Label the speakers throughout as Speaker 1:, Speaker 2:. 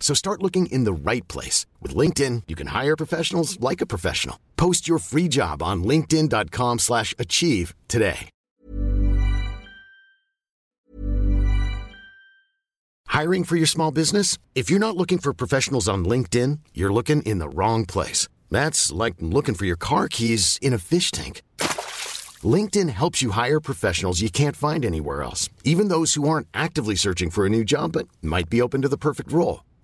Speaker 1: So start looking in the right place. With LinkedIn, you can hire professionals like a professional. Post your free job on linkedin.com slash achieve today. Hiring for your small business? If you're not looking for professionals on LinkedIn, you're looking in the wrong place. That's like looking for your car keys in a fish tank. LinkedIn helps you hire professionals you can't find anywhere else, even those who aren't actively searching for a new job but might be open to the perfect role.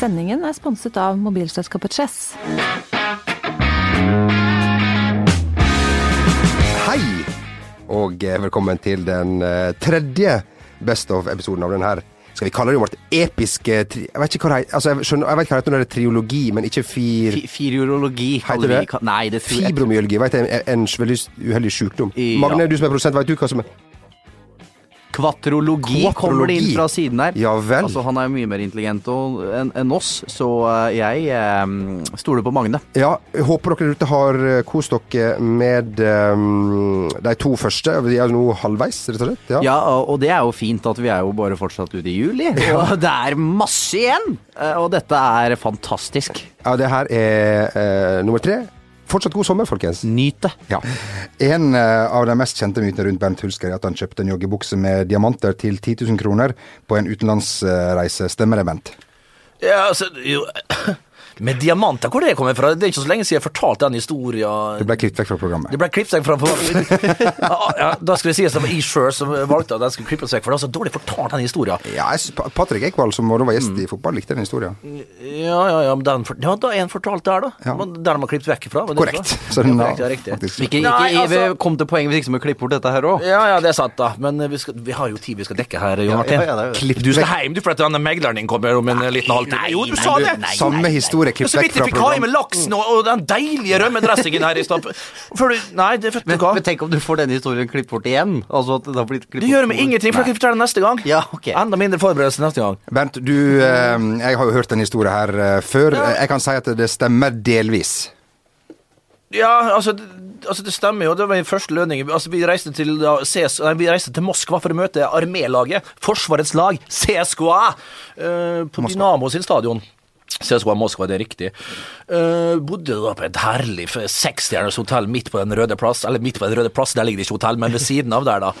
Speaker 2: Sendingen er sponset av mobilselskapet Chess.
Speaker 3: Hei, og eh, velkommen til den eh, tredje Best of-episoden av den her. Skal vi kalle det vårt episke tri Jeg vet ikke hva det heter. Altså, jeg, skjønner, jeg vet hva det heter når det er triologi, men ikke fir...
Speaker 4: Fi- Firiurologi
Speaker 3: Heter
Speaker 4: kaller
Speaker 3: det?
Speaker 4: vi Nei, det tror jeg
Speaker 3: Fibromyalgi, vet jeg, en, en veldig uheldig sykdom.
Speaker 4: Ja.
Speaker 3: Magne, du som er produsent, vet du hva som er
Speaker 4: Kvatrologi kommer det inn fra siden her.
Speaker 3: Ja vel.
Speaker 4: Altså, han er jo mye mer intelligent enn en oss, så eh, jeg eh, stoler på Magne.
Speaker 3: Ja, jeg håper dere ute har eh, kost dere med um, de to første. Vi er nå halvveis, rett og slett. Ja.
Speaker 4: Ja, og det er jo fint at vi er jo bare fortsatt ute i juli. Og det er masse igjen! Og dette er fantastisk.
Speaker 3: Ja, det her er eh, nummer tre. Fortsatt god sommer, folkens.
Speaker 4: Nyt det.
Speaker 3: Ja.
Speaker 5: En eh, av de mest kjente mytene rundt Bernt Hulsker er at han kjøpte en joggebukse med diamanter til 10 000 kroner på en utenlandsreise. Stemmer det, Bent?
Speaker 6: Ja, altså, jo, Med diamanter, hvor det kommer fra? Det er ikke så lenge siden jeg fortalte den historien.
Speaker 5: Det ble klippet vekk fra programmet.
Speaker 6: Det ble klippet vekk fra ja, ja, Da skal det sies at det var sjøl som valgte at den skulle klippes vekk, for det var så dårlig fortalt, den historien.
Speaker 3: Ja, jeg Patrick Ekwald, som da var gjest i fotball, likte den historien.
Speaker 6: Ja, ja, ja, men den, for- ja da er en fortalt der, da.
Speaker 3: Ja.
Speaker 6: Der de har man klippet vekk fra.
Speaker 3: Korrekt.
Speaker 6: så?
Speaker 5: Den
Speaker 6: ja, korrekt, ja, riktig.
Speaker 5: faktisk-
Speaker 4: Ikke, ikke,
Speaker 6: Nei, altså-
Speaker 4: kom til poenget hvis ikke vi klipper bort dette her òg.
Speaker 6: Ja, ja, det er sant, da. Men vi, skal, vi har jo tid vi skal dekke her, Jon Martin.
Speaker 4: ja, ja, ja, er
Speaker 6: Du skal hjem, du, for at denne megleren din kommer om en liten halvtime. Jo, du sa det!
Speaker 3: Samme historie Klipp
Speaker 6: så
Speaker 3: vekk
Speaker 6: vidt jeg fikk ha i med laksen og, og den deilige rømmedressingen her i stad. Nei, det vet du hva.
Speaker 4: men tenk om du får denne historien klippet bort igjen? Altså at det har blitt klippet
Speaker 6: Det gjør meg ingenting, for jeg kan fortelle den neste gang.
Speaker 4: Ja, ok.
Speaker 6: Enda mindre forberedelse neste gang.
Speaker 5: Bernt, du eh, Jeg har jo hørt den historien her eh, før. Jeg kan si at det stemmer delvis.
Speaker 6: Ja, altså, det- altså det stemmer jo. Det var min første lønning. Altså, vi, reiste til, da, CS, nei, vi reiste til Moskva for å møte armélaget. Forsvarets lag, CSKA, uh, på Dynamo sin stadion. CSKA Moskva, det er riktig. Uh, bodde da på et herlig seksstjerners hotell midt på Den røde plass. Eller midt på Den røde plass, der ligger det ikke hotell, men ved siden av der, da.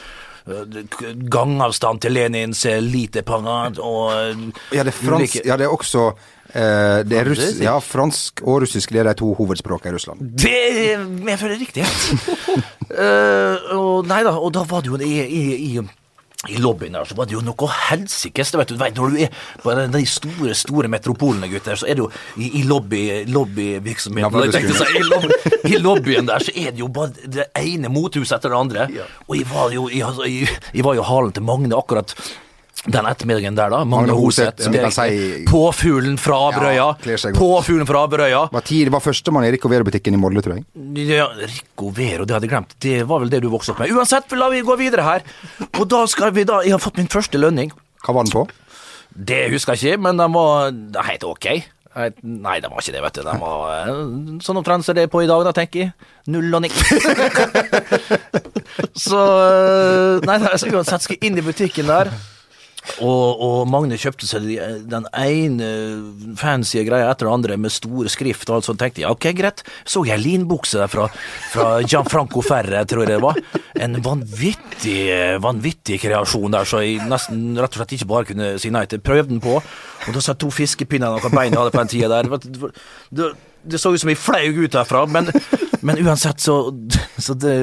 Speaker 6: Eh, Gangavstand til Lenins lite parade og eh,
Speaker 5: Ja, det er, frans,
Speaker 6: ulike-
Speaker 5: ja, det er også eh, det er russ, ja, fransk og russisk. Det er de to hovedspråkene i Russland.
Speaker 6: Det medfører riktighet. uh, og nei da, og da var det jo i, i, i i lobbyen der så var det jo noe helsikes. vet, du Når du er på de store store metropolene, gutter, så er det jo i, i lobby, lobbyvirksomheten
Speaker 5: Ja,
Speaker 6: tenkte å i, lobby, I lobbyen der så er det jo bare det ene mothuset etter det andre. Og jeg var jo, jeg, altså, jeg, jeg var jo halen til Magne akkurat den ettermiddagen der, da. Magne
Speaker 5: Magne
Speaker 6: Hoseth.
Speaker 5: Kan
Speaker 6: direkte- Påfuglen fra brøya
Speaker 5: Ja.
Speaker 6: Påfuglen fra brøya
Speaker 5: Var tid, det var førstemann i Rico Vero-butikken i Molde, tror jeg.
Speaker 6: Ja, Rico Vero, det hadde jeg glemt. Det var vel det du vokste opp med. Uansett, la vi gå videre her. Og da skal vi da Jeg har fått min første lønning.
Speaker 5: Hva var den på?
Speaker 6: Det husker jeg ikke, men den var helt ok. Nei, den var ikke det, vet du. Den var eh, sånn omtrent som det er på i dag, da, tenker jeg. Null og niks. Så eh, Nei, så uansett, skal jeg inn i butikken der. Og, og Magne kjøpte seg den ene fancy greia etter den andre med store skrift og alt sånt. tenkte jeg, ok, greit. Så jeg linbukse der fra, fra Gianfranco Ferre, tror jeg det var. En vanvittig, vanvittig kreasjon der, så jeg nesten rett og slett ikke bare kunne si nei til. Prøvde den på, og da satt to fiskepinner og beina hadde på den tida der. Det, det så ut som jeg flaug ut derfra, men, men uansett så, så det,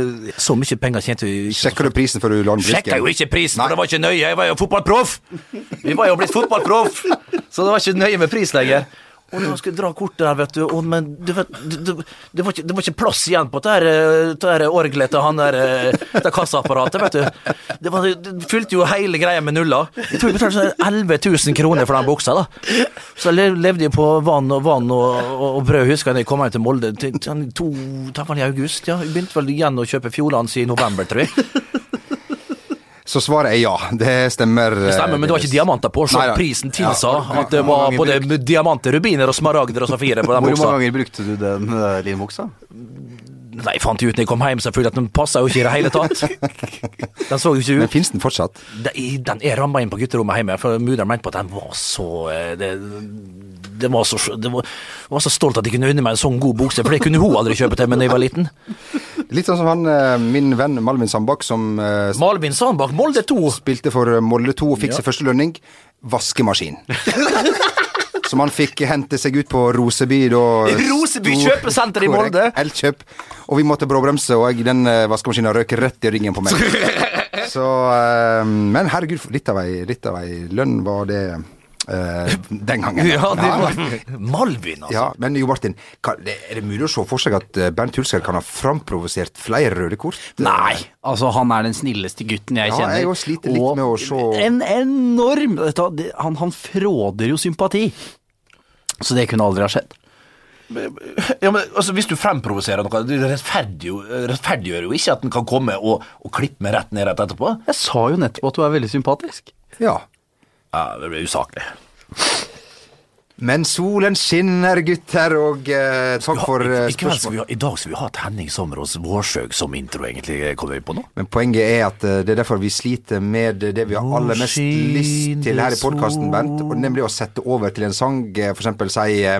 Speaker 6: Så mye penger tjente vi ikke.
Speaker 5: Sjekker du prisen før du la den på
Speaker 6: Sjekka jo ikke prisen,
Speaker 5: Nei.
Speaker 6: for det var ikke nøye. Jeg var jo fotballproff! Vi var jo blitt fotballproff, så det var ikke nøye med pris lenger. Og da skulle jeg dra kortet der, vet du, og, men du vet, det, var ikke, det var ikke plass igjen på det her, eh, orgelet til han der eh, det kassaapparatet, vet du. Det, var, det fylte jo hele greia med nuller. Jeg tror jeg betalte sånn 11 000 kroner for den buksa, da. Så jeg levde jeg på vann og vann og, og, og brød, husker jeg da jeg kom hjem til Molde. Til, til, to, det var i august, ja. Jeg begynte vel igjen å kjøpe Fjordlands i november, tror jeg.
Speaker 5: Så svaret er ja. Det stemmer.
Speaker 6: Det stemmer, men det var ikke diamanter på, så
Speaker 5: Nei, nei.
Speaker 6: prisen tilsa
Speaker 5: Ja.
Speaker 6: at det var
Speaker 4: både
Speaker 6: både diamanter, rubiner og smaragder og safirer på den
Speaker 4: Hvor mange ganger brukte du den linbuksa?
Speaker 6: Nei, jeg fant ut når jeg kom hjem selvfølgelig at den passa jo ikke i det hele tatt. Den så jo ikke ut.
Speaker 5: Men fins den fortsatt?
Speaker 6: Den den er ramma inn på gutterommet hjemme, for mudder'n mente på at den var så eh, det, det var så, det var, jeg var så stolt at jeg kunne unne meg en sånn god bukse, for det kunne hun aldri kjøpe til meg da jeg var liten.
Speaker 5: Litt sånn som han, eh, min venn Malvin Sandbakk, som eh,
Speaker 6: Malvin Sandbakk, Molde 2.
Speaker 5: spilte for Molde 2 og fikk sin første lønning. Vaskemaskin. Som han fikk hente seg ut på Roseby da.
Speaker 6: Roseby kjøpesenter i Molde.
Speaker 5: Elkjøp. Og vi måtte bråbremse, og jeg, den eh, vaskemaskinen røk rett i ryggen på meg. Så eh, Men herregud, litt av ei lønn var det eh, den gangen.
Speaker 6: Ja, det var Malvin, altså.
Speaker 5: Ja, men Jo Martin, kan, er det mulig å se for seg at eh, Bernt Hulsker kan ha framprovosert flere røde kort?
Speaker 4: Nei, altså han er den snilleste gutten jeg
Speaker 5: Ja,
Speaker 4: kjenner.
Speaker 5: jeg sliter litt med å se-
Speaker 4: En enorm han, han fråder jo sympati. Så det kunne aldri ha skjedd.
Speaker 6: Ja, men altså, Hvis du fremprovoserer noe, det rettferdiggjør rettferdiggjør jo ikke at den kan komme og, og klippe meg rett ned rett etterpå.
Speaker 4: Jeg sa jo nettopp at du er veldig sympatisk.
Speaker 5: Ja.
Speaker 6: Ja, Det blir usaklig.
Speaker 5: Men solen skinner, gutter, og eh, takk for eh,
Speaker 6: I, i,
Speaker 5: spørsmål.
Speaker 6: Dag skal vi ha et Henning Sommer hos Vårsøg som intro, egentlig. Kommer vi på nå?
Speaker 5: Men poenget er at eh, det er derfor vi sliter med det vi har aller mest lyst til her i podkasten, Bent, og nemlig å sette over til en sang, eh, for eksempel si eh,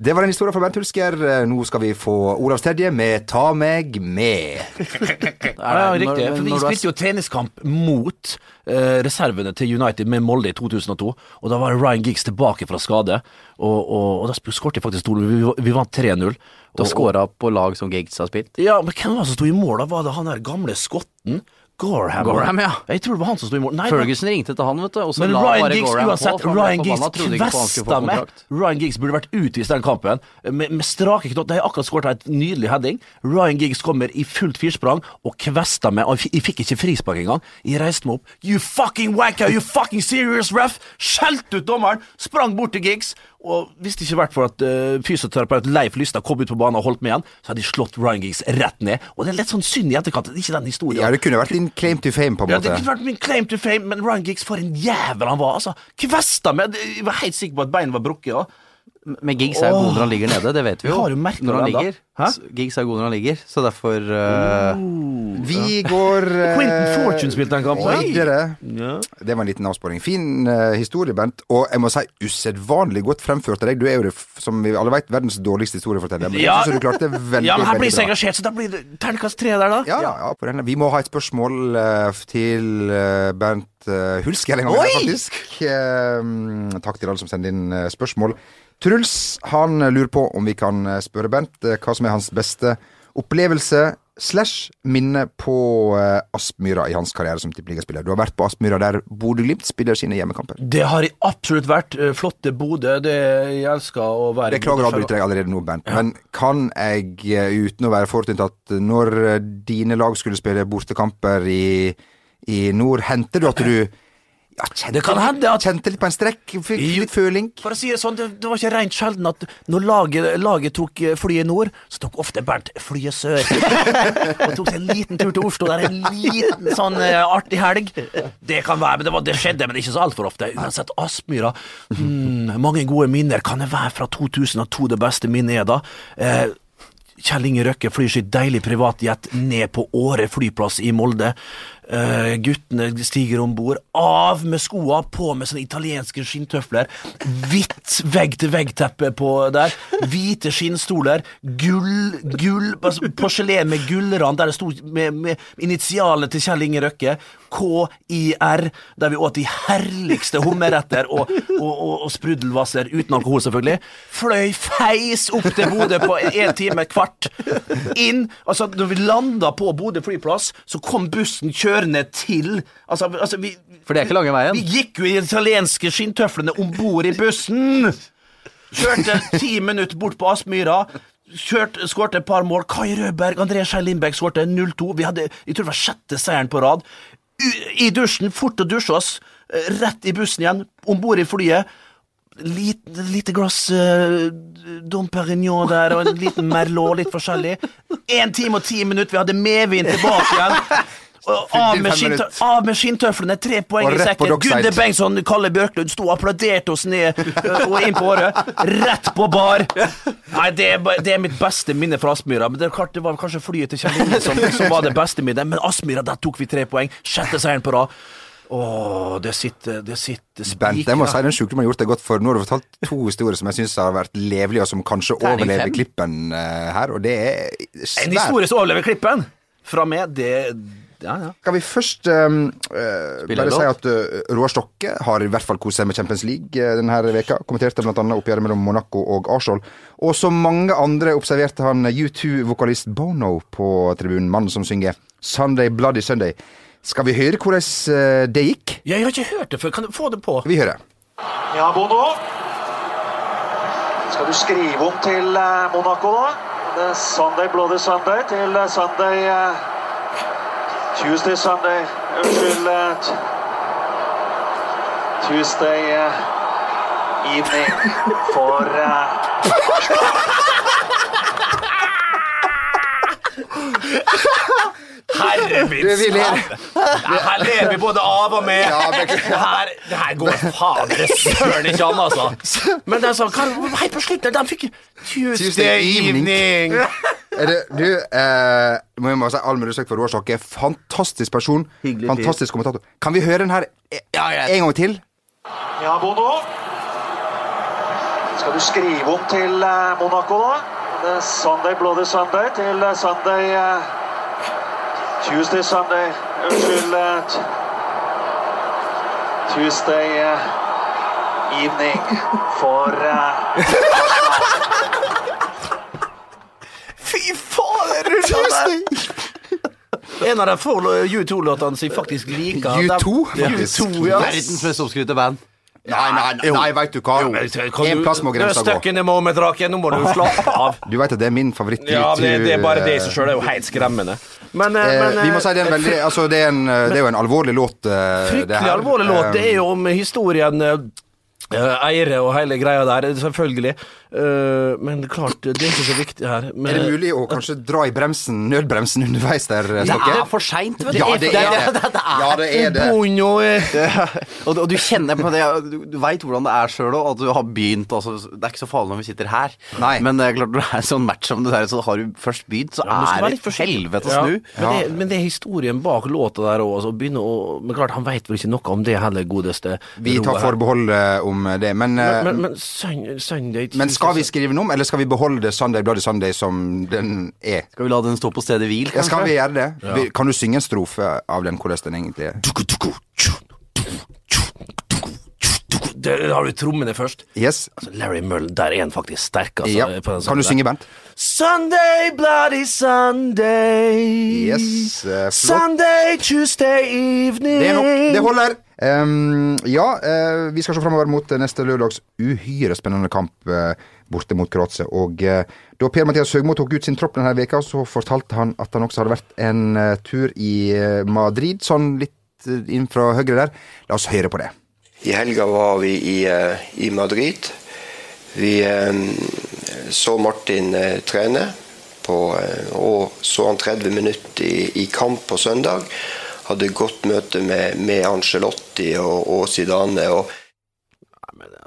Speaker 5: Det var en historie fra Bent Hulsker. Nå skal vi få Olavs Terje med Ta meg med.
Speaker 6: Ja, riktig. For vi spilte jo treningskamp mot eh, reservene til United med Molde i 2002. Og da var Ryan Giggs tilbake fra skade, og, og, og da skåret faktisk to. Vi, vi vant 3-0. Da
Speaker 4: skåra på lag som Giggs har spilt.
Speaker 6: Ja, men hvem var det som sto i mål? da? Var det han der gamle skotten? Gorham.
Speaker 4: Gorham, ja.
Speaker 6: Jeg tror det var han som sto i mål. Nei,
Speaker 4: Ferguson ringte til han, vet du. Og så
Speaker 6: Men
Speaker 4: la
Speaker 6: Ryan
Speaker 4: bare
Speaker 6: Giggs
Speaker 4: Gorham
Speaker 6: uansett,
Speaker 4: på,
Speaker 6: Ryan Giggs kvesta meg. Ryan Giggs burde vært utvist i den kampen med, med strake knott. De har akkurat skåret et nydelig heading. Ryan Giggs kommer i fullt firsprang og kvesta meg. Og jeg fikk ikke frispark engang. Jeg reiste meg opp. You fucking wanker! You fucking serious ref! Skjelte ut dommeren! Sprang bort til Giggs. Og hvis det ikke vært for at uh, fysioterapeut Leif Lystad kom ut på banen og holdt med igjen, så hadde de slått Ryan Giggs rett ned. Og det er litt sånn synd i etterkant. Det er ikke den historien.
Speaker 5: Ja, det kunne vært din claim to fame, på en
Speaker 6: Ja, det kunne vært min claim to fame, men Ryan Giggs, for en jævel han var. altså. Kvesta meg. Jeg var helt sikker på at beinet var brukket. Ja.
Speaker 4: Men Giggs er jo god når han ligger nede, det vet vi jo.
Speaker 6: Har du merket
Speaker 4: når han
Speaker 6: det
Speaker 4: ligger.
Speaker 6: Hæ?
Speaker 4: Giggs er god når han ligger, så derfor eh,
Speaker 5: Vi går uh...
Speaker 6: Quentin Fortune spilte kampen.
Speaker 5: videre.
Speaker 6: Ja.
Speaker 5: Det var en liten avsporing. Fin uh, historie, Bent. Og jeg må si usedvanlig godt fremført av deg. Du er jo, det, som vi alle vet, verdens dårligste historieforteller. Men
Speaker 6: Ja.
Speaker 5: jeg synes du klarte det veldig,
Speaker 6: ja, men her blir så engasjert, så da blir det terningkast tre der, da.
Speaker 5: Ja, ja, ja, på denne. Vi må ha et spørsmål eh, til eh, Bernt uh, Hulsker en gang, faktisk. Eh, takk til alle som sender inn eh, spørsmål. Truls han eh, lurer på om vi kan eh, spørre Bernt eh, hva som er hans beste opplevelse slash minne på uh, Aspmyra i hans karriere som tippeligaspiller. Du har vært på Aspmyra der Bodø-Glimt spiller sine hjemmekamper.
Speaker 6: Det har jeg absolutt vært. Eh, Flotte Bodø. Det jeg elsker å være
Speaker 5: Beklager å avbryte deg allerede nå, Bernt, men kan jeg, eh, uten å være forutinntatt, når eh, dine lag skulle spille bortekamper i, i nord, hendte du at du Ja, kjente,
Speaker 6: Det kan hende at-
Speaker 5: Kjente litt på en strekk, fikk litt føling.
Speaker 6: For å si det sånn, det, det var ikke rent sjelden at når laget, laget tok eh, flyet nord, så tok ofte Bernt flyet sør. og tok seg en liten tur til Oslo der en liten sånn uh, artig helg. Det kan være, men det, var, det skjedde, men ikke så altfor ofte. Uansett, Aspmyra. Mm, mange gode minner. Kan det være fra 2002 det beste minnet er da? Eh, Kjell Inge Røkke flyr sitt deilig privatjet ned på Åre flyplass i Molde. Eh, guttene stiger om bord. Av med skoa, på med sånne italienske skinntøfler. Hvitt vegg-til-vegg-teppe der. Hvite skinnstoler. Gull, gull Porselen med gullrand der det sto med, med initialene til Kjell Inge Røkke. KIR, der vi åt de herligste hummerretter og, og, og, og sprudelvasser uten alkohol, selvfølgelig. Fløy feis opp til Bodø på en time kvart. Inn. Altså, når vi landa på Bodø flyplass, så kom bussen kjørende til Altså, altså vi,
Speaker 4: For det er ikke lange veien.
Speaker 6: vi gikk jo i de italienske skinntøflene om bord i bussen! Kjørte ti minutter bort på Aspmyra. Skårte et par mål. Kai Rødberg, André Skei Lindbekk skårte 0-2. Vi hadde jeg tror det var sjette seieren på rad. I dusjen, fort å dusje oss. eh, Rett i bussen igjen, om bord i flyet. Lite, lite glass uh, Dom Perignon der, og en liten Merlot, litt forskjellig. Én time og ti minutter, vi hadde medvind tilbake igjen. Av med,
Speaker 5: fem
Speaker 6: skinntø av med skinntøflene, tre poeng i sekken. Gunde Bengtsson, Kalle Bjørklund sto og applauderte oss ned og inn på året. Rett på bar. Nei, det er, det er mitt beste minne fra Aspmyra. Men det, klart, det var kanskje flyet til Kjell Inge som, som var det beste minnet. Men Aspmyra, der tok vi tre poeng. Sjette seieren på rad. Åh, det sitter, det sitter
Speaker 5: Bent, jeg må si
Speaker 6: spikra.
Speaker 5: den sykdommen har gjort deg godt, for nå har du fortalt to historier som jeg syns har vært levelige, og som kanskje overlever klippen eh, her, og det er
Speaker 6: En historie som overlever klippen. Fra meg, det Ja, ja.
Speaker 5: Skal vi først um,
Speaker 4: uh,
Speaker 5: bare si at uh, Roar Stokke har i hvert fall kost seg med Champions League uh, denne veka. Kommenterte bl.a. oppgjøret mellom Monaco og Arsenal. Og som mange andre observerte han U2-vokalist Bono på tribunen. Mannen som synger 'Sunday Bloody Sunday'. Skal vi høre hvordan uh, det gikk?
Speaker 6: Jeg har ikke hørt det før. Kan du få det på?
Speaker 5: Vi hører.
Speaker 7: Ja, Bono. Skal du skrive om til Monaco, da? Det er Sunday Bloody Sunday til Sunday Tuesday Sunday Unnskyld. Tuesday eh, evening for eh,
Speaker 6: Herre min. Ja, her ler vi både av og med.
Speaker 5: Ja,
Speaker 6: det, her, det her går faen det søren ikke an, altså. Men det er sånn, hei helt på slutten, de fikk Tuesday,
Speaker 5: Tuesday evening. det, du, eh, må jeg bare si all mulig respekt for Roar Stokke. Fantastisk person.
Speaker 4: Hyggelig fyr.
Speaker 5: Fantastisk kommentator. Kan vi høre den her en gang til?
Speaker 7: Ja, Bono. Skal du skrive om til eh, Monaco, da? Sunday Bloody Sunday til eh, Sunday eh, Tuesday Sunday Unnskyld. eh, Tuesday eh, evening for eh,
Speaker 6: Fy faen, En av de få U2-låtene som jeg faktisk liker.
Speaker 5: U2, faktisk.
Speaker 6: U2, ja.
Speaker 4: Verdens mest oppskrytte band.
Speaker 5: Nei, nei, nei, nei veit du hva.
Speaker 6: Kan
Speaker 5: En plass må
Speaker 6: Du
Speaker 5: grensa
Speaker 6: stuck
Speaker 5: gå.
Speaker 6: in the moment, Raken. Nå må du slappe av.
Speaker 5: Du veit at det er min favoritt.
Speaker 6: Ja, det, det er bare det i
Speaker 5: U2,
Speaker 6: seg sjøl. Det er jo helt skremmende. Men, eh,
Speaker 5: eh,
Speaker 6: men
Speaker 5: Vi må
Speaker 6: eh,
Speaker 5: si det er en veldig Altså, det er, en, men, det er jo en alvorlig låt. eh, det
Speaker 6: Fryktelig alvorlig låt. Det er
Speaker 5: Eh,
Speaker 6: jo om historien eh, eh, Eire og hele greia der, selvfølgelig. Eh, men klart, det er ikke så viktig her. Men,
Speaker 5: Er det mulig å kanskje dra i bremsen, nødbremsen underveis der,
Speaker 4: Det er for seint, vet du.
Speaker 5: Ja, det er det.
Speaker 4: det, det
Speaker 5: Ja, det er det.
Speaker 6: Eh,
Speaker 4: Og, du- og du kjenner på det Du, du veit hvordan det er sjøl òg, at du har begynt altså, Det er ikke så farlig når vi sitter her,
Speaker 5: Nei.
Speaker 4: men det er klart når det er sånn match som det der, så har du først begynt, så
Speaker 6: Ja,
Speaker 4: er det helvete å
Speaker 6: Ja. Men, det, men det er historien bak låta der òg. Altså, begynne å- men klart, han veit vel ikke noe om det heller, godeste
Speaker 5: Vi tar forbehold eh, om det, men, eh,
Speaker 6: Men, men, men Sun- Sunday
Speaker 5: men skal vi skrive noe om, eller skal vi beholde det Sunday Bloody Sunday som den er?
Speaker 4: Skal vi la den stå på stedet hvil, kanskje?
Speaker 5: Ja, skal vi gjøre det? Vi- Kan du synge en strofe av den, hvordan den egentlig er?
Speaker 6: Der har du trommene først.
Speaker 5: Yes.
Speaker 6: Altså, Larry Mullen, der er han faktisk sterk. Altså,
Speaker 5: Ja.
Speaker 6: på den
Speaker 5: Kan du synge. Bent?
Speaker 6: Sunday, bloody Sunday.
Speaker 5: Yes, uh.
Speaker 6: Sunday, Tuesday evening.
Speaker 5: Det er nok. Det holder. Ehm, ja, uh, vi skal se framover mot neste lørdags uhyre spennende kamp uh, borte mot Kroatia. Og uh, da Per-Mathias Høgmo tok ut sin tropp denne veka, så fortalte han at han også hadde vært en tur i Madrid, sånn litt inn fra høyre der. La oss høre på det.
Speaker 8: I helga var vi i, i Madrid. Vi så Martin trene, på, og så han 30 minutter i, i kamp på søndag. Hadde godt møte med, med Angelotti og, og Zidane. Og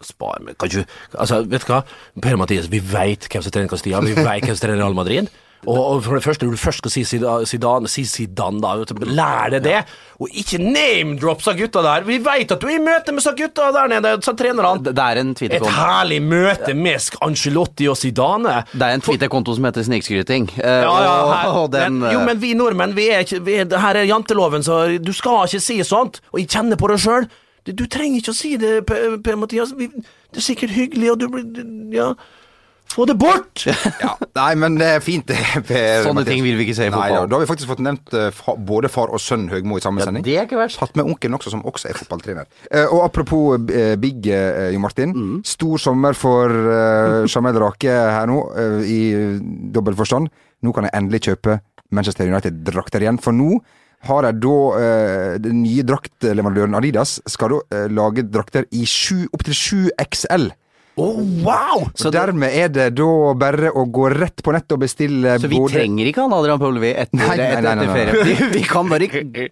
Speaker 6: Spar kan ikke Altså, vet du hva? Per Mathias, vi veit hvem som trener Castilla, vi veit hvem som trener Real Madrid. Og, for det første, når du først skal si Zidane, si Zidane, da. Lær deg det! Og ikke name-drop sa gutta der! Vi veit at du er i møte med sa gutta der nede, sa trenerne.
Speaker 4: Det er en
Speaker 6: Et herlig møte med Angelotti og Zidane.
Speaker 4: Det er en Twitter-konto som heter Snikskryting. eh,
Speaker 6: Ja, ja, her,
Speaker 4: den
Speaker 6: men, jo, men vi nordmenn, vi er ikke vi er, Her er janteloven, så du skal ikke si sånt. Og jeg kjenner på det sjøl. Du, du trenger ikke å si det, per Mathias. Vi, det er sikkert hyggelig, og du blir Ja. Få det bort!
Speaker 5: Ja, Nei, men det er fint,
Speaker 4: Sånne ting vil vi ikke se i
Speaker 5: Nei,
Speaker 4: fotball.
Speaker 5: ja, Da har vi faktisk fått nevnt uh, både far og sønn Høgmo i samme
Speaker 4: Ja,
Speaker 5: sending.
Speaker 4: det er ikke verst.
Speaker 5: Hatt med onkelen også, som også er fotballtrener. Uh, og apropos uh, Big, Jo Martin.
Speaker 4: Mm.
Speaker 5: Stor sommer for uh, Jamel Rake her nå, i dobbel forstand. Nå kan jeg endelig kjøpe Manchester United-drakter igjen, for nå har jeg da eh, Den nye draktleverandøren Adidas skal da eh, lage drakter i opptil 7 XL.
Speaker 6: Oh, wow!
Speaker 5: Så dermed er det da bare å gå rett på nettet og bestille
Speaker 4: Så vi
Speaker 5: både
Speaker 4: trenger ikke han Adrian Pølvi etter,
Speaker 5: Nei, nei,
Speaker 4: etter,
Speaker 5: nei, nei,
Speaker 4: etter ferie. Vi, vi kan bare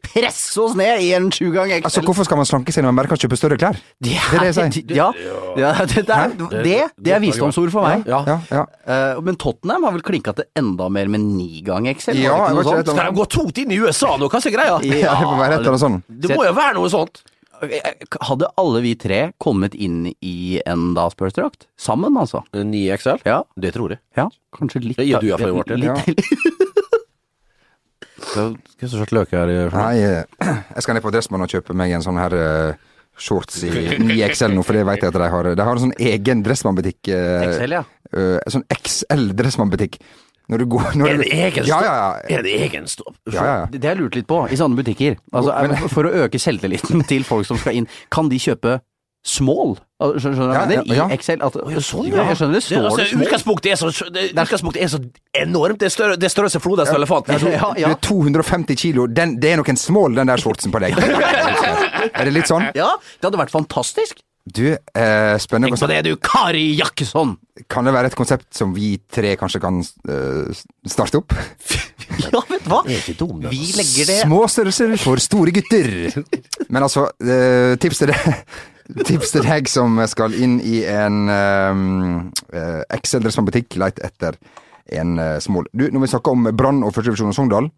Speaker 4: presse oss ned i en sju gang XL.
Speaker 5: Altså, Hvorfor skal man slanke seg når man bare kan kjøpe større klær? Det er det jeg sier.
Speaker 4: Ja, ja det, det, er, det, det er visdomsord for meg.
Speaker 6: Ja.
Speaker 5: Ja, ja.
Speaker 4: Eh, men Tottenham har vel klinka til enda mer med ni gang XL?
Speaker 5: Ja,
Speaker 4: det ikke
Speaker 5: ikke
Speaker 4: sånt?
Speaker 6: Skal de gå tungt inn i USA nå? Hva er greia?
Speaker 5: Ja, det må være et eller annet sånt.
Speaker 6: Det må jo være noe sånt.
Speaker 4: Hadde alle vi tre kommet inn i en da Spurs-drakt? Sammen, altså?
Speaker 6: 9 XL?
Speaker 4: Ja.
Speaker 6: Det tror jeg.
Speaker 4: ja kanskje litt
Speaker 6: Det gjør du iallfall, Martin.
Speaker 4: litt-
Speaker 6: Skal jeg så slett løke her?
Speaker 5: Nei, eh, jeg skal ned på Dressmann og kjøpe meg en sånn her eh, shorts i 9XL nå, for det vet jeg at de har. De har en sånn egen Dressmann-butikk. eh,
Speaker 4: XL, ja.
Speaker 5: Uh, en sånn XL Dressmann-butikk. Når du går når
Speaker 6: Er det egen stopp?
Speaker 5: ja, ja. ja.
Speaker 6: Er det egen stopp?
Speaker 5: ja, ja.
Speaker 4: Det har jeg lurt litt på i sånne butikker. Altså, Men, for å øke selvtilliten til folk som skal inn, kan de kjøpe small? Skjønner du hva
Speaker 5: Ja,
Speaker 4: jeg mener?
Speaker 5: ja, ja.
Speaker 4: I Excel. At,
Speaker 6: sånn,
Speaker 4: ja. Jeg skjønner det står
Speaker 6: altså,
Speaker 4: det altså,
Speaker 6: utgangspunktet, er så, det, utgangspunktet er så enormt. Det er større, det er størrelse flodhest ja. elefant.
Speaker 4: Ja,
Speaker 5: Du er 250 kilo. Den, det er nok en small, den der shortsen på deg. Er det litt sånn?
Speaker 4: ja, det hadde vært fantastisk.
Speaker 5: Du, eh, spennende
Speaker 4: Tenk på det, du, Kari Jakkesson!
Speaker 5: Kan det være et konsept som vi tre kanskje kan eh, starte opp?
Speaker 4: Ja, vet du hva?
Speaker 6: Det er ikke dum, det.
Speaker 4: Vi legger det
Speaker 5: Små størrelser for store gutter. Men altså, eh, tips til deg Tips til deg som skal inn i en uh, Excel Dressmann-butikk, leit etter en uh, small. Du, når vi snakker om Brann og førstedivisjon og Sogndal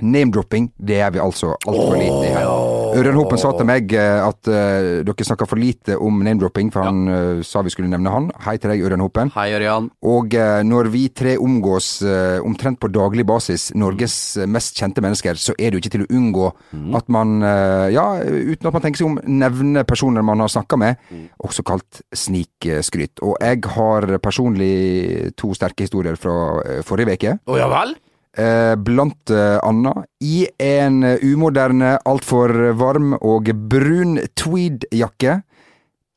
Speaker 5: Name-dropping, det er vi altså altfor lite i her. Ørjan Hopen sa til meg eh, at uh, dere snakka for lite om name-dropping, for han uh, sa vi skulle nevne han. Hei til deg, Ørjan Hopen.
Speaker 4: Hei, Ørjan.
Speaker 5: Og uh, når vi tre omgås eh, omtrent på daglig basis, Norges eh, mest kjente mennesker, så er det jo ikke til å unngå at man, eh, ja, uten at man tenker seg om, nevner personer man har snakka med, også kalt snikskryt. Og jeg har personlig to sterke historier fra eh, forrige uke.
Speaker 6: Å ja vel?
Speaker 5: Eh, blant anna annet i en eh, umoderne, altfor varm og brun tweedjakke.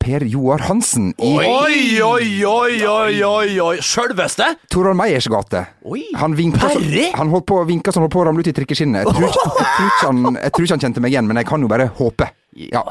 Speaker 5: Per Joar Hansen i
Speaker 6: Oi, oi, oi, oi, oi, oi. Sjølveste?
Speaker 5: Torvald Meyers gate.
Speaker 6: Oi.
Speaker 5: Han vinka så, han holdt på å vinke som holdt på å ramle ut i trikkeskinnet. Jeg tror, ikke- jeg, tror ikke han, jeg tror ikke han kjente meg igjen, men jeg kan jo bare håpe. Ja.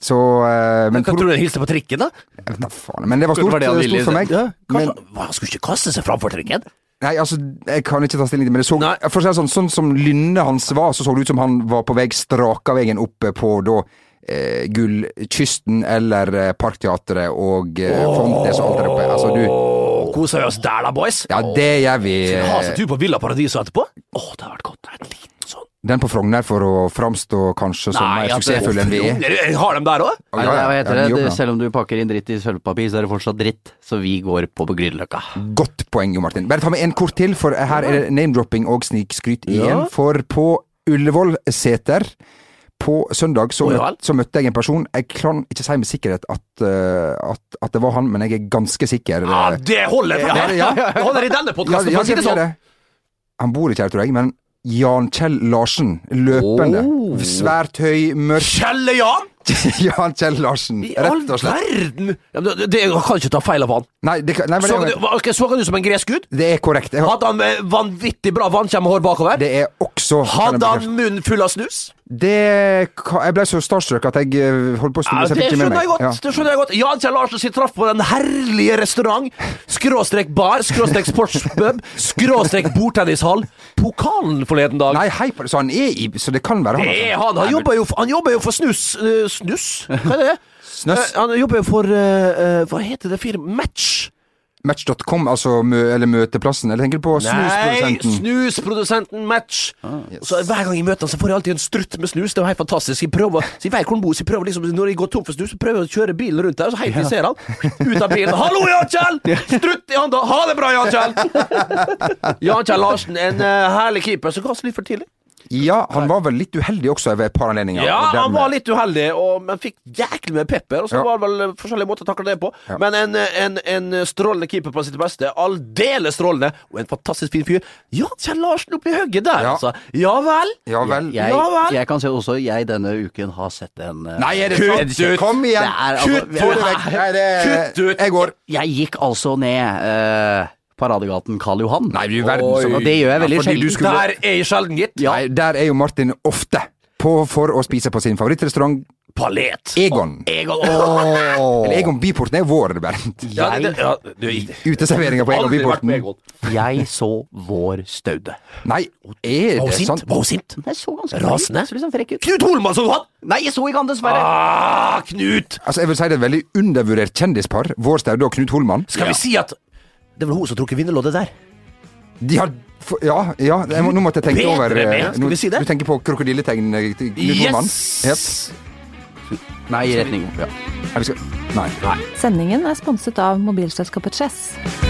Speaker 5: Så eh, Men,
Speaker 6: Hva tror du han hilste på trikken, da?
Speaker 5: Jeg vet da faen, men det var stort,
Speaker 4: Var det
Speaker 5: stort for meg.
Speaker 6: Ja, kanskje, men, han skulle ikke kaste seg framfor trikken?
Speaker 5: Nei, altså, jeg kan ikke ta stilling til men det. Så, for å si det sånn, sånn som lynnet hans var, så så det ut som han var på vei straka veien opp på da eh, Gullkysten eller eh, Parkteatret og eh, Fontes og alt der oppe. Altså, du
Speaker 6: Koser vi oss der, da, boys?
Speaker 5: Ja, det gjør vi.
Speaker 6: Skal vi Ha seg tur på Villa Paradiso etterpå? Å, det har vært godt. Det er sånn
Speaker 5: Den på Frogner for å framstå kanskje som mer suksessfull enn vi er.
Speaker 6: Har de der òg?
Speaker 5: Ja, ja, ja,
Speaker 4: ja,
Speaker 5: de
Speaker 4: Selv om du pakker inn dritt i sølvpapir, så er det fortsatt dritt. Så vi går på på Grünerløkka.
Speaker 5: Godt poeng, Jo Martin. Bare ta med en kort til, for her er det name-dropping og snikskryt igjen. For på Ullevålseter på søndag så,
Speaker 6: Å, ja
Speaker 5: møt,
Speaker 6: vel.
Speaker 5: så møtte jeg en person Jeg kan ikke si med sikkerhet at, eh, at, at det var han, men jeg er ganske sikker.
Speaker 6: Ja,
Speaker 5: eh,
Speaker 6: det holder! For
Speaker 5: Ja,
Speaker 6: det.
Speaker 5: ja.
Speaker 6: Det holder i denne podkasten,
Speaker 5: ja,
Speaker 6: for å si det sånn.
Speaker 5: Han bor ikke her, tror jeg, men Jan Kjell Larsen. Løpende.
Speaker 4: Oh.
Speaker 5: Svært høy, mørk
Speaker 6: Kjelle-Jan!
Speaker 5: Jan Kjell Larsen,
Speaker 6: I all
Speaker 5: rett og slett.
Speaker 6: verden! Ja, men det, det jeg kan ikke ta feil av han.
Speaker 5: Nei, det, nei men
Speaker 6: Så,
Speaker 5: det,
Speaker 6: du, så han ut som en gresk gud?
Speaker 5: det er korrekt. Har,
Speaker 6: Hadde han vanvittig bra vannkjemmehår bakover?
Speaker 5: det er også
Speaker 6: Hadde han munnen full av snus?
Speaker 5: Det Jeg ble så starstruck at jeg eh, holdt på å
Speaker 6: Ja,
Speaker 5: ikke med meg.
Speaker 6: jeg godt.
Speaker 5: Ja.
Speaker 6: det skjønner jeg godt Jan Kjell Larsen sitt traff på den herlige restaurant, skråstrek bar, skråstrek sportspub, skråstrek bordtennishall, pokalen forleden dag.
Speaker 5: Nei, hei på det. Så han er i Så det kan være han.
Speaker 6: Det
Speaker 5: altså.
Speaker 6: er han. Han jobber jo, han jobber jo for snus Uh, Snus? Hva er det?
Speaker 5: Snøss.
Speaker 6: Uh, han jobber jo for uh, eh, Hva heter det firmaet? Match.
Speaker 5: Match.com, altså mø, eller møteplassen. Eller tenker du på snusprodusenten?
Speaker 6: Nei,
Speaker 5: snusprodusenten?
Speaker 6: Match. Så Hver gang jeg møter han, så får jeg alltid en strutt med snus. Det er helt fantastisk. Jeg prøver, så jeg vet hvor han bor, så jeg prøver liksom, Når jeg går tom for snus, så prøver jeg å kjøre bilen rundt der, og så helt til jeg ser han, ut av bilen 'Hallo, Jan Kjell!' Strutt i handa. 'Ha det bra, Jan Kjell!' Jan Kjell Larsen, en uh, herlig keeper som ga seg litt for tidlig.
Speaker 5: Ja, han var vel litt uheldig også ved et par anledninger.
Speaker 6: Ja, han var litt uheldig, og, men fikk jæklig med pepper. Og så
Speaker 5: Ja.
Speaker 6: var det vel forskjellige måter å takle det på.
Speaker 5: Ja.
Speaker 6: Men en, en, en strålende keeper på sitt beste. Aldeles strålende. Og en fantastisk fin fyr. Ja, Kjell Larsen oppi hugget der,
Speaker 5: Ja.
Speaker 6: altså. Ja vel.
Speaker 5: Ja vel.
Speaker 4: Jeg,
Speaker 6: jeg,
Speaker 4: jeg kan si også jeg denne uken har sett en eh,
Speaker 5: Nei, er det
Speaker 6: Kutt
Speaker 5: sant?
Speaker 6: ut.
Speaker 5: Kom igjen!
Speaker 4: Det er altså-
Speaker 5: Kutt få det vekk! Nei, det
Speaker 6: Kutt ut.
Speaker 5: Jeg går.
Speaker 4: Jeg gikk altså ned eh, Paradegaten Karl Johan.
Speaker 5: Nei, du verden som
Speaker 4: Og det gjør jeg veldig
Speaker 5: Ja,
Speaker 4: sjelden.
Speaker 5: skulle-
Speaker 6: Der er jeg sjelden, gitt.
Speaker 5: Nei, der er jo Martin ofte på for å spise på sin favorittrestaurant
Speaker 6: Palet.
Speaker 5: Egon.
Speaker 6: Egon.
Speaker 5: Eller Egon Byporten er vår, Bernt.
Speaker 6: Ja, det, det, ja, du,
Speaker 5: Uteserveringa på Egon
Speaker 6: aldri vært med
Speaker 5: Byporten.
Speaker 6: Egon.
Speaker 4: Jeg så vår Staude.
Speaker 5: Nei, er
Speaker 6: Var hun
Speaker 5: det
Speaker 6: sint?
Speaker 5: sant?
Speaker 6: Var hun sint?
Speaker 4: Jeg så ganske
Speaker 6: Rasende?
Speaker 4: Så litt sånn frekk ut.
Speaker 6: Knut Holmann så han?
Speaker 4: Nei, jeg så ikke han, dessverre.
Speaker 6: Ah, Knut!
Speaker 5: Altså, jeg vil si det er et veldig undervurdert kjendispar. Vår Staude og Knut Holmann.
Speaker 6: Skal vi si at det var hun som trukket vinnerloddet der?
Speaker 5: De har Ja, ja jeg må, nå måtte jeg tenke
Speaker 6: Bedre
Speaker 5: over
Speaker 6: med,
Speaker 5: eh,
Speaker 6: skal vi si det?
Speaker 5: Du tenker på krokodilletegn eh, Knut?
Speaker 6: Yes!
Speaker 4: Nei, i retning ja.
Speaker 5: Nei, Nei.
Speaker 2: Sendingen er sponset av mobilselskapet Chess.